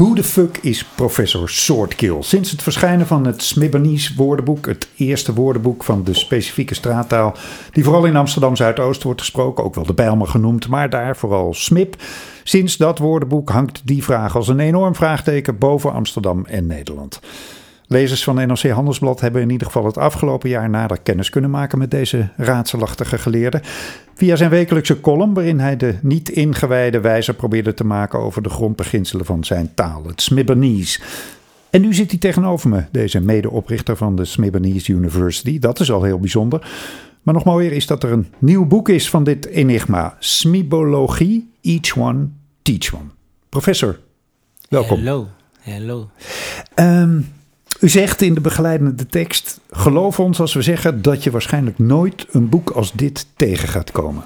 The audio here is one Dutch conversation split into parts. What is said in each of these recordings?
Hoe de fuck is professor Swordkill? Sinds het verschijnen van het Smibbanese woordenboek, het eerste woordenboek van de specifieke straattaal, die vooral in Amsterdam Zuidoost wordt gesproken, ook wel de Bijlmer genoemd, maar daar vooral Smip. Sinds dat woordenboek hangt die vraag als een enorm vraagteken boven Amsterdam en Nederland. Lezers van NRC Handelsblad hebben in ieder geval het afgelopen jaar nader kennis kunnen maken met deze raadselachtige geleerde. Via zijn wekelijkse column, waarin hij de niet ingewijde wijzer probeerde te maken over de grondbeginselen van zijn taal, het Smibbanese. En nu zit hij tegenover me, deze medeoprichter van de Smibbanese University. Dat is al heel bijzonder. Maar nog mooier is dat er een nieuw boek is van dit enigma: Smibologie, Each One, Teach One. Professor, welkom. Hallo, hallo. Um, u zegt in de begeleidende tekst: geloof ons als we zeggen dat je waarschijnlijk nooit een boek als dit tegen gaat komen.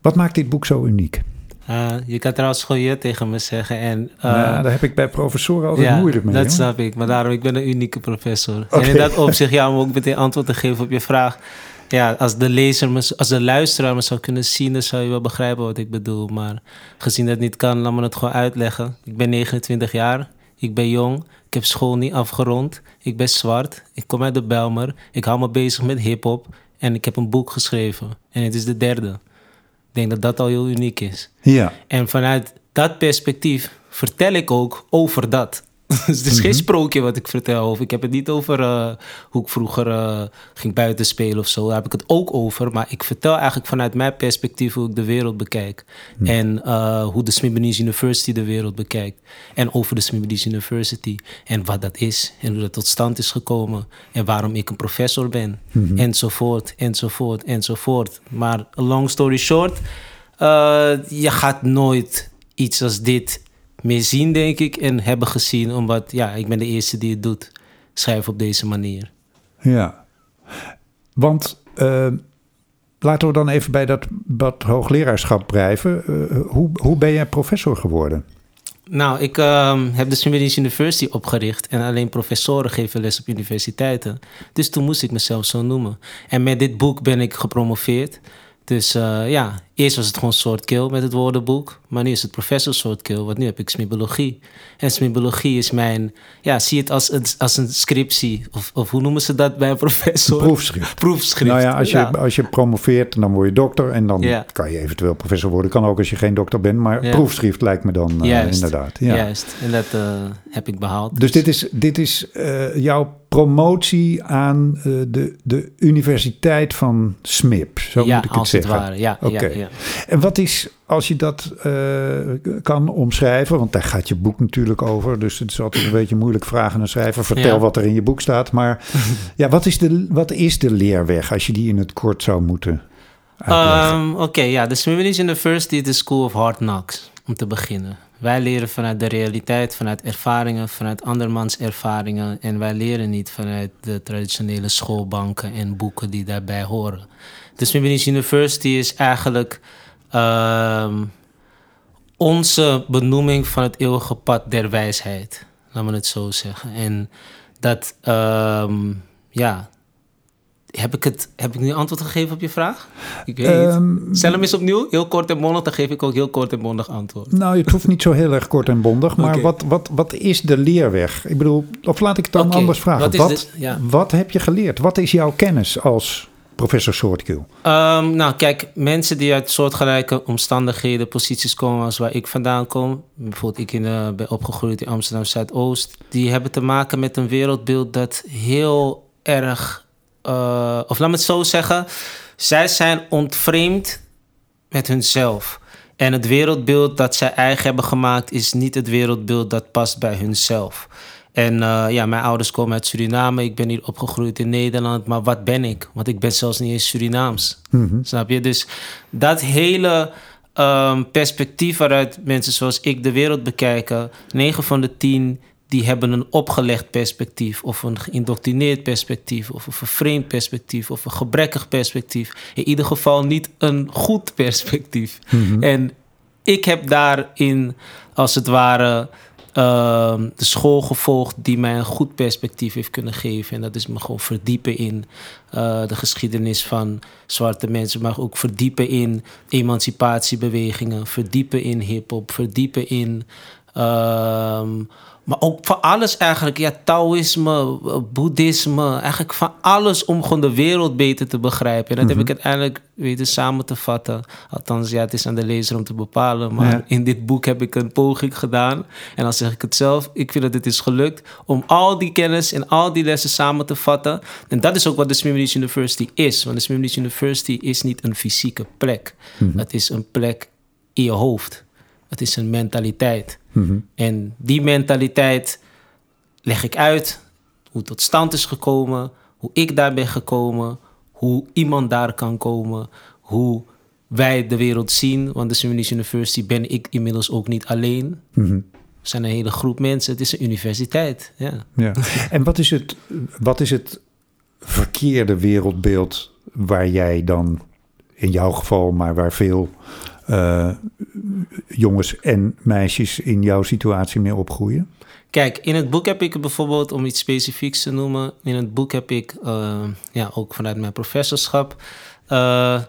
Wat maakt dit boek zo uniek? Uh, je kan trouwens gewoon je tegen me zeggen. En, uh, nou, daar heb ik bij professoren altijd ja, moeilijk mee. Dat hoor. snap ik, maar daarom ik ben een unieke professor. Okay. En in dat opzicht, ja, om ook meteen antwoord te geven op je vraag. Ja, als de lezer, me, als de luisteraar me zou kunnen zien, dan zou je wel begrijpen wat ik bedoel. Maar gezien dat niet kan, laat me het gewoon uitleggen. Ik ben 29 jaar, ik ben jong, ik heb school niet afgerond. Ik ben zwart. Ik kom uit de Belmer. Ik hou me bezig met hip-hop. En ik heb een boek geschreven. En het is de derde. Ik denk dat dat al heel uniek is. Ja. En vanuit dat perspectief vertel ik ook over dat. Dus het is geen sprookje wat ik vertel. Of ik heb het niet over uh, hoe ik vroeger uh, ging buiten spelen of zo. Daar heb ik het ook over. Maar ik vertel eigenlijk vanuit mijn perspectief hoe ik de wereld bekijk. Hm. En uh, hoe de Smithsonian University de wereld bekijkt. En over de Smithsonian University. En wat dat is. En hoe dat tot stand is gekomen. En waarom ik een professor ben. Mhm. Enzovoort, enzovoort, enzovoort. Maar long story short. je gaat nooit iets als dit meer zien, denk ik, en hebben gezien. Omdat, ja, ik ben de eerste die het doet. Schrijven op deze manier. Ja. Want uh, laten we dan even bij dat, dat hoogleraarschap blijven. Uh, hoe, hoe ben jij professor geworden? Nou, ik uh, heb de Swedish University opgericht en alleen professoren geven les op universiteiten. Dus toen moest ik mezelf zo noemen. En met dit boek ben ik gepromoveerd. Dus uh, ja, eerst was het gewoon soortkill met het woordenboek. Maar nu is het professor soortkill, want nu heb ik smibologie. En smibologie is mijn, ja, zie het als een, als een scriptie. Of, of hoe noemen ze dat bij een professor? Proefschrift. Proefschrift. Nou ja, als je, ja. als je promoveert, dan word je dokter. En dan Ja. kan je eventueel professor worden. Kan ook als je geen dokter bent. Maar Ja. proefschrift lijkt me dan uh, Juist. inderdaad. Ja. Juist, en dat uh, heb ik behaald. Dus dit is, dit is uh, jouw promotie aan de, de Universiteit van SMIP. Zo ja, moet ik het als zeggen. het ware. Ja, Oké. En wat is, als je dat uh, kan omschrijven, want daar gaat je boek natuurlijk over, dus het is altijd een beetje moeilijk vragen aan een schrijver. Vertel Ja. wat er in je boek staat. Maar ja, wat is, de, wat is de leerweg als je die in het kort zou moeten uitleggen? Um, Oké, okay, ja, de Swedish University is de School of Hard Knocks, om te beginnen. Wij leren vanuit de realiteit, vanuit ervaringen, vanuit andermans ervaringen. En wij leren niet vanuit de traditionele schoolbanken en boeken die daarbij horen. De Swedish University is eigenlijk um, onze benoeming van het eeuwige pad der wijsheid. Laat me het zo zeggen. En dat, um, ja, heb ik, het, heb ik nu antwoord gegeven op je vraag? Ik weet um. Stel hem eens opnieuw, heel kort en bondig, dan geef ik ook heel kort en bondig antwoord. Nou, het hoeft niet zo heel erg kort en bondig, maar okay. wat, wat, wat is de leerweg? Ik bedoel, of laat ik het dan okay. anders vragen. Wat, wat, de, ja. wat heb je geleerd? Wat is jouw kennis als professor Soortkill? Um, nou, kijk, mensen die uit soortgelijke omstandigheden, posities komen als waar ik vandaan kom. Bijvoorbeeld, ik in, uh, ben opgegroeid in Amsterdam Zuidoost. Die hebben te maken met een wereldbeeld dat heel erg uh, of laat me het zo zeggen, zij zijn ontvreemd met hunzelf. En het wereldbeeld dat zij eigen hebben gemaakt is niet het wereldbeeld dat past bij hunzelf. En uh, ja, mijn ouders komen uit Suriname. Ik ben hier opgegroeid in Nederland. Maar wat ben ik? Want ik ben zelfs niet eens Surinaams. Mm-hmm. Snap je? Dus dat hele um, perspectief waaruit mensen zoals ik de wereld bekijken... 9 van de 10 die hebben een opgelegd perspectief... of een geïndoctrineerd perspectief... of een vervreemd perspectief... of een gebrekkig perspectief. In ieder geval niet een goed perspectief. Mhm. En ik heb daarin, als het ware ehm, de school gevolgd die mij een goed perspectief heeft kunnen geven. En dat is me gewoon verdiepen in eh, de geschiedenis van zwarte mensen, maar ook verdiepen in emancipatiebewegingen, verdiepen in hip-hop, verdiepen in. Ehm, maar ook van alles eigenlijk. Ja, Taoïsme, eh, Boeddhisme. Eigenlijk van alles om gewoon de wereld beter te begrijpen. En dat heb ik uiteindelijk weten samen te vatten. Althans, ja, het is aan de lezer om te bepalen. Maar Ja. in dit boek heb ik een poging gedaan. En dan zeg ik het zelf. Ik vind dat het is gelukt om al die kennis en al die lessen samen te vatten. En dat is ook wat de Smith University is. Want de Smith University is niet een fysieke plek. Het is een plek in je hoofd. Het is een mentaliteit. En die mentaliteit leg ik uit. Hoe het tot stand is gekomen. Hoe ik daar ben gekomen. Hoe iemand daar kan komen. Hoe wij de wereld zien. Want de Smith University ben ik inmiddels ook niet alleen. We zijn een hele groep mensen. Het is een universiteit. Ja. Ja. En wat is, het, wat is het verkeerde wereldbeeld waar jij dan, in jouw geval, maar waar veel eh, jongens en meisjes in jouw situatie mee opgroeien? Kijk, in het boek heb ik bijvoorbeeld, om iets specifieks te noemen, in het boek heb ik, eh, ja, ook vanuit mijn professorschap, eh,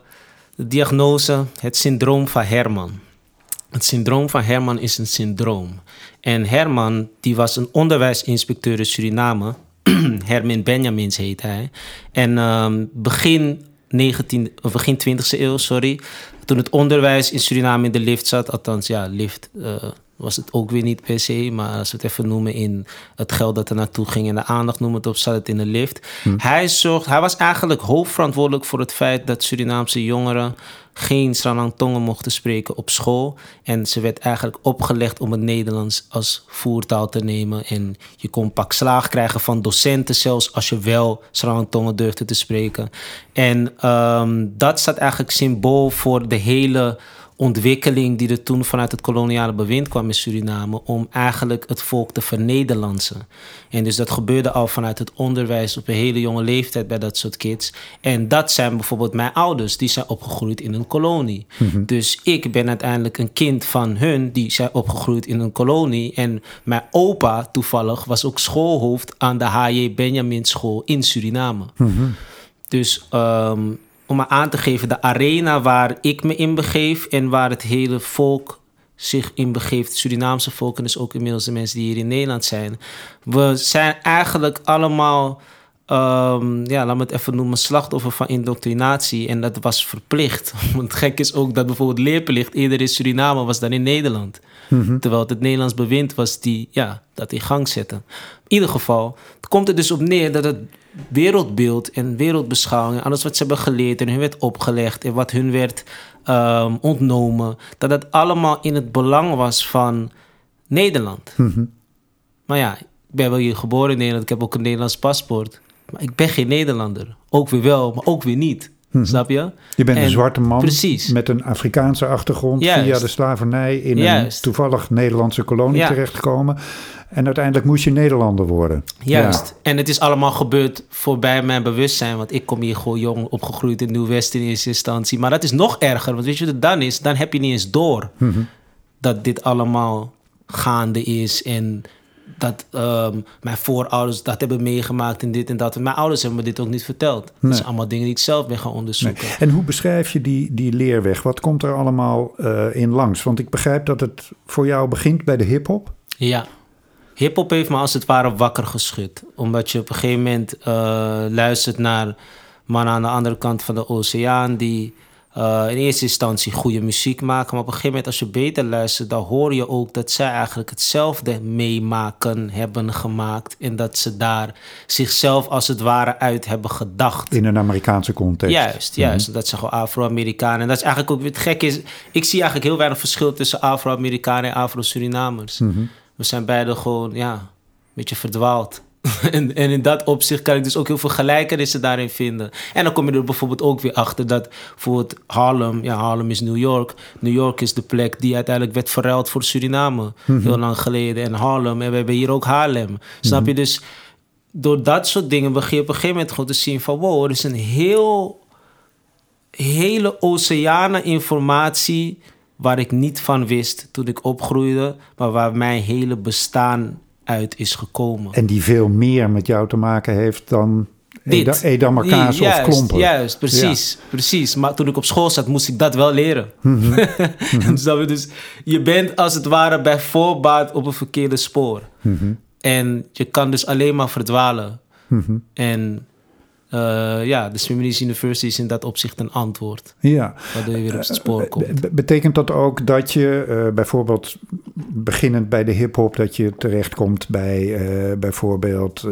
de diagnose, het syndroom van Herman. Het syndroom van Herman is een syndroom. En Herman, die was een onderwijsinspecteur in Suriname. Hermin Benjamins heet hij. En ehm, begin, 19, of begin 20e eeuw, sorry. Toen het onderwijs in Suriname in de lift zat, althans ja, lift eh, was het ook weer niet per se. Maar als we het even noemen in het geld dat er naartoe ging en de aandacht noemen het op, zat het in de lift. Hij, zorgt, hij was eigenlijk hoofdverantwoordelijk voor het feit dat Surinaamse jongeren geen Sranang mochten spreken op school. En ze werd eigenlijk opgelegd om het Nederlands als voertaal te nemen. En je kon pak slaag krijgen van docenten zelfs als je wel Sranang durfde te spreken. En ehm, dat staat eigenlijk symbool voor de hele ontwikkeling die er toen vanuit het koloniale bewind kwam in Suriname om eigenlijk het volk te vernederlandsen. En dus dat gebeurde al vanuit het onderwijs op een hele jonge leeftijd bij dat soort kids. En dat zijn bijvoorbeeld mijn ouders, die zijn opgegroeid in een kolonie. Dus ik ben uiteindelijk een kind van hun, die zijn opgegroeid in een kolonie. En mijn opa toevallig was ook schoolhoofd aan de H.J. Benjamin School in Suriname. Dus ehm, om maar aan te geven, de arena waar ik me in begeef en waar het hele volk zich in begeeft, het Surinaamse volk en dus ook inmiddels de mensen die hier in Nederland zijn. We zijn eigenlijk allemaal, ehm, ja, laat me het even noemen, slachtoffer van indoctrinatie. En dat was verplicht. Want gek is ook dat bijvoorbeeld leerplicht eerder in Suriname was dan in Nederland. Terwijl het het Nederlands bewind was die ja, dat in gang zette. In ieder geval, het komt er dus op neer dat het wereldbeeld en wereldbeschouwing... alles wat ze hebben geleerd en hun werd opgelegd... en wat hun werd ehm, ontnomen... dat dat allemaal in het belang was van Nederland. Maar ja, ik ben wel hier geboren in Nederland. Ik heb ook een Nederlands paspoort. Maar ik ben geen Nederlander. Ook weer wel, maar ook weer niet. Snap je? Je bent een En- zwarte man Precies. met een Afrikaanse achtergrond Juist. via de slavernij in een toevallig Nederlandse kolonie Ja. terechtgekomen. En uiteindelijk moest je Nederlander worden. Juist. En het is allemaal gebeurd voorbij mijn bewustzijn. Want ik kom hier gewoon jong opgegroeid in Nieuw-West in eerste instantie. Maar dat is nog erger. Want weet je wat het dan is? Dan heb je niet eens door dat dit allemaal gaande is. En dat ehm, mijn voorouders dat hebben meegemaakt en dit en dat. En mijn ouders hebben me dit ook niet verteld. Dat zijn allemaal dingen die ik zelf ben gaan Nee. onderzoeken. En hoe beschrijf je die, die leerweg? Wat komt er allemaal eh, in langs? Want ik begrijp dat het voor jou begint bij de hip-hop. Ja. Hip-hop heeft me als het ware wakker geschud. Omdat je op een gegeven moment eh, luistert naar mannen aan de andere kant van de oceaan. die eh, in eerste instantie goede muziek maken. Maar op een gegeven moment, als je beter luistert, dan hoor je ook dat zij eigenlijk hetzelfde meemaken hebben gemaakt. En dat ze daar zichzelf als het ware uit hebben gedacht. In een Amerikaanse context. Juist, juist. Dat zijn gewoon Afro-Amerikanen. En dat is eigenlijk ook weer het gekke is. Ik zie eigenlijk heel weinig verschil tussen Afro-Amerikanen en Afro-Surinamers. We zijn beide gewoon, ja, een beetje verdwaald. en, en in dat opzicht kan ik dus ook heel veel gelijkenissen daarin vinden. En dan kom je er bijvoorbeeld ook weer achter dat voor het Harlem, ja, Harlem is New York. New York is de plek die uiteindelijk werd verruild voor Suriname. Heel lang geleden. En Harlem, en we hebben hier ook Haarlem. Snap je? Dus door dat soort dingen begin je op een gegeven moment gewoon te zien van... wow, er is een heel, hele oceanen informatie waar ik niet van wist toen ik opgroeide, maar waar mijn hele bestaan uit is gekomen. En die veel meer met jou te maken heeft dan Eda, Edammer kaas juist, of klompen. Juist, precies, precies. Maar toen ik op school zat, moest ik dat wel leren. Mhm. dus je bent als het ware bij voorbaat op een verkeerde spoor. Mhm. En je kan dus alleen maar verdwalen. Mhm. En uh, ja, de Swimmer's University is in dat opzicht een antwoord. Ja. Waardoor je weer op het spoor komt. Be betekent dat ook dat je uh, bijvoorbeeld beginnend bij de hip-hop, dat je terechtkomt bij uh, bijvoorbeeld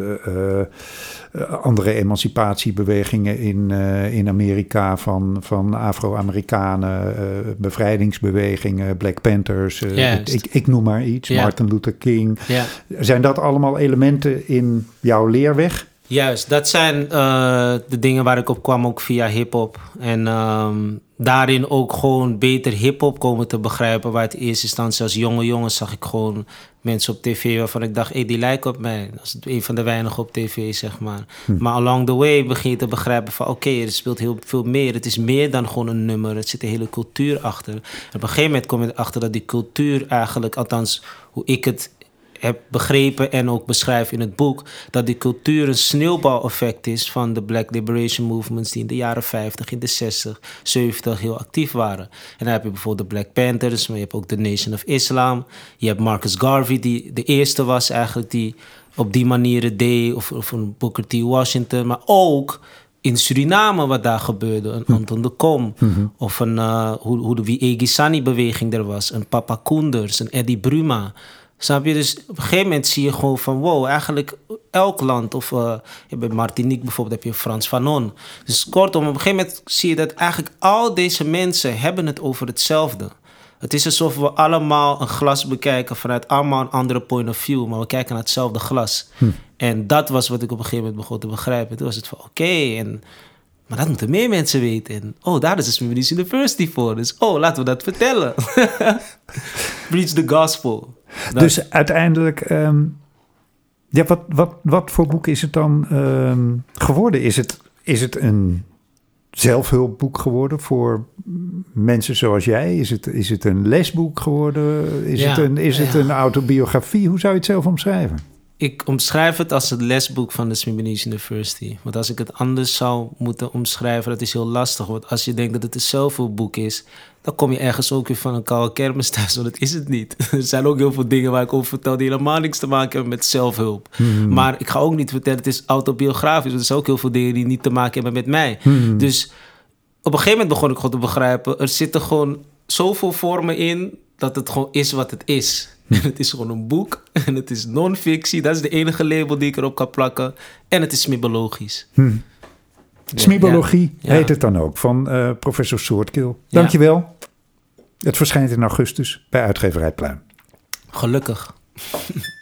andere emancipatiebewegingen in, in Amerika van, van Afro-Amerikanen, bevrijdingsbewegingen, Black Panthers, ik, ik, noem maar iets, Ja. Martin Luther King. Ja. Zijn dat allemaal elementen in jouw leerweg? Juist, dat zijn uh, de dingen waar ik op kwam, ook via hip-hop. En um, daarin ook gewoon beter hip-hop komen te begrijpen. Waar het in eerste instantie als jonge jongen zag ik gewoon mensen op tv waarvan ik dacht, hé, hey, die lijken op mij. Dat is een van de weinigen op tv, zeg maar. Hm. Maar along the way begin je te begrijpen van, oké, okay, er speelt heel veel meer. Het is meer dan gewoon een nummer. Het zit een hele cultuur achter. En op een gegeven moment kom je erachter dat die cultuur eigenlijk, althans hoe ik het heb begrepen en ook beschrijf in het boek, dat die cultuur een sneeuwbaleffect is van de Black Liberation Movements die in de jaren 50, in de 60, 70 heel actief waren. En dan heb je bijvoorbeeld de Black Panthers, maar je hebt ook de Nation of Islam. Je hebt Marcus Garvey, die de eerste was eigenlijk die op die manier het deed, of, of een Booker T. Washington, maar ook in Suriname wat daar gebeurde. Een Anton de Kom. Mm-hmm. Of een, uh, hoe, hoe de Wiegisani-beweging er was. Een Papa Koenders, een Eddie Bruma. Snap je? Dus op een gegeven moment zie je gewoon van... wow, eigenlijk elk land... of uh, bij Martinique bijvoorbeeld heb je Frans Fanon. Dus kortom, op een gegeven moment zie je dat eigenlijk... al deze mensen hebben het over hetzelfde. Het is alsof we allemaal een glas bekijken... vanuit allemaal een andere point of view... maar we kijken naar hetzelfde glas. Hm. En dat was wat ik op een gegeven moment begon te begrijpen. Toen was het van oké, okay, en... Maar dat moeten meer mensen weten. En, oh, daar is de Swedish University voor. Dus oh, laten we dat vertellen. Preach the gospel. Dat. Dus uiteindelijk, um, ja, wat, wat, wat voor boek is het dan um, geworden? Is het, is het een zelfhulpboek geworden voor mensen zoals jij? Is het, is het een lesboek geworden? Is, ja, het, een, is het een autobiografie? Hoe zou je het zelf omschrijven? Ik omschrijf het als het lesboek van de Swedish University. Want als ik het anders zou moeten omschrijven, dat is heel lastig. Want als je denkt dat het een zelfhulpboek is, dan kom je ergens ook weer van een koude kermis thuis. Want dat is het niet. Er zijn ook heel veel dingen waar ik over vertel die helemaal niks te maken hebben met zelfhulp. Hmm. Maar ik ga ook niet vertellen, het is autobiografisch. Want er zijn ook heel veel dingen die niet te maken hebben met mij. Hmm. Dus op een gegeven moment begon ik gewoon te begrijpen, er zitten gewoon zoveel vormen in dat het gewoon is wat het is. En het is gewoon een boek. En het is non-fictie. Dat is de enige label die ik erop kan plakken. En het is smibologisch. Hmm. Smibologie Ja. heet het dan ook, van uh, professor Soortkil. Dankjewel. Ja. Het verschijnt in augustus bij uitgeverij Pluim. Gelukkig.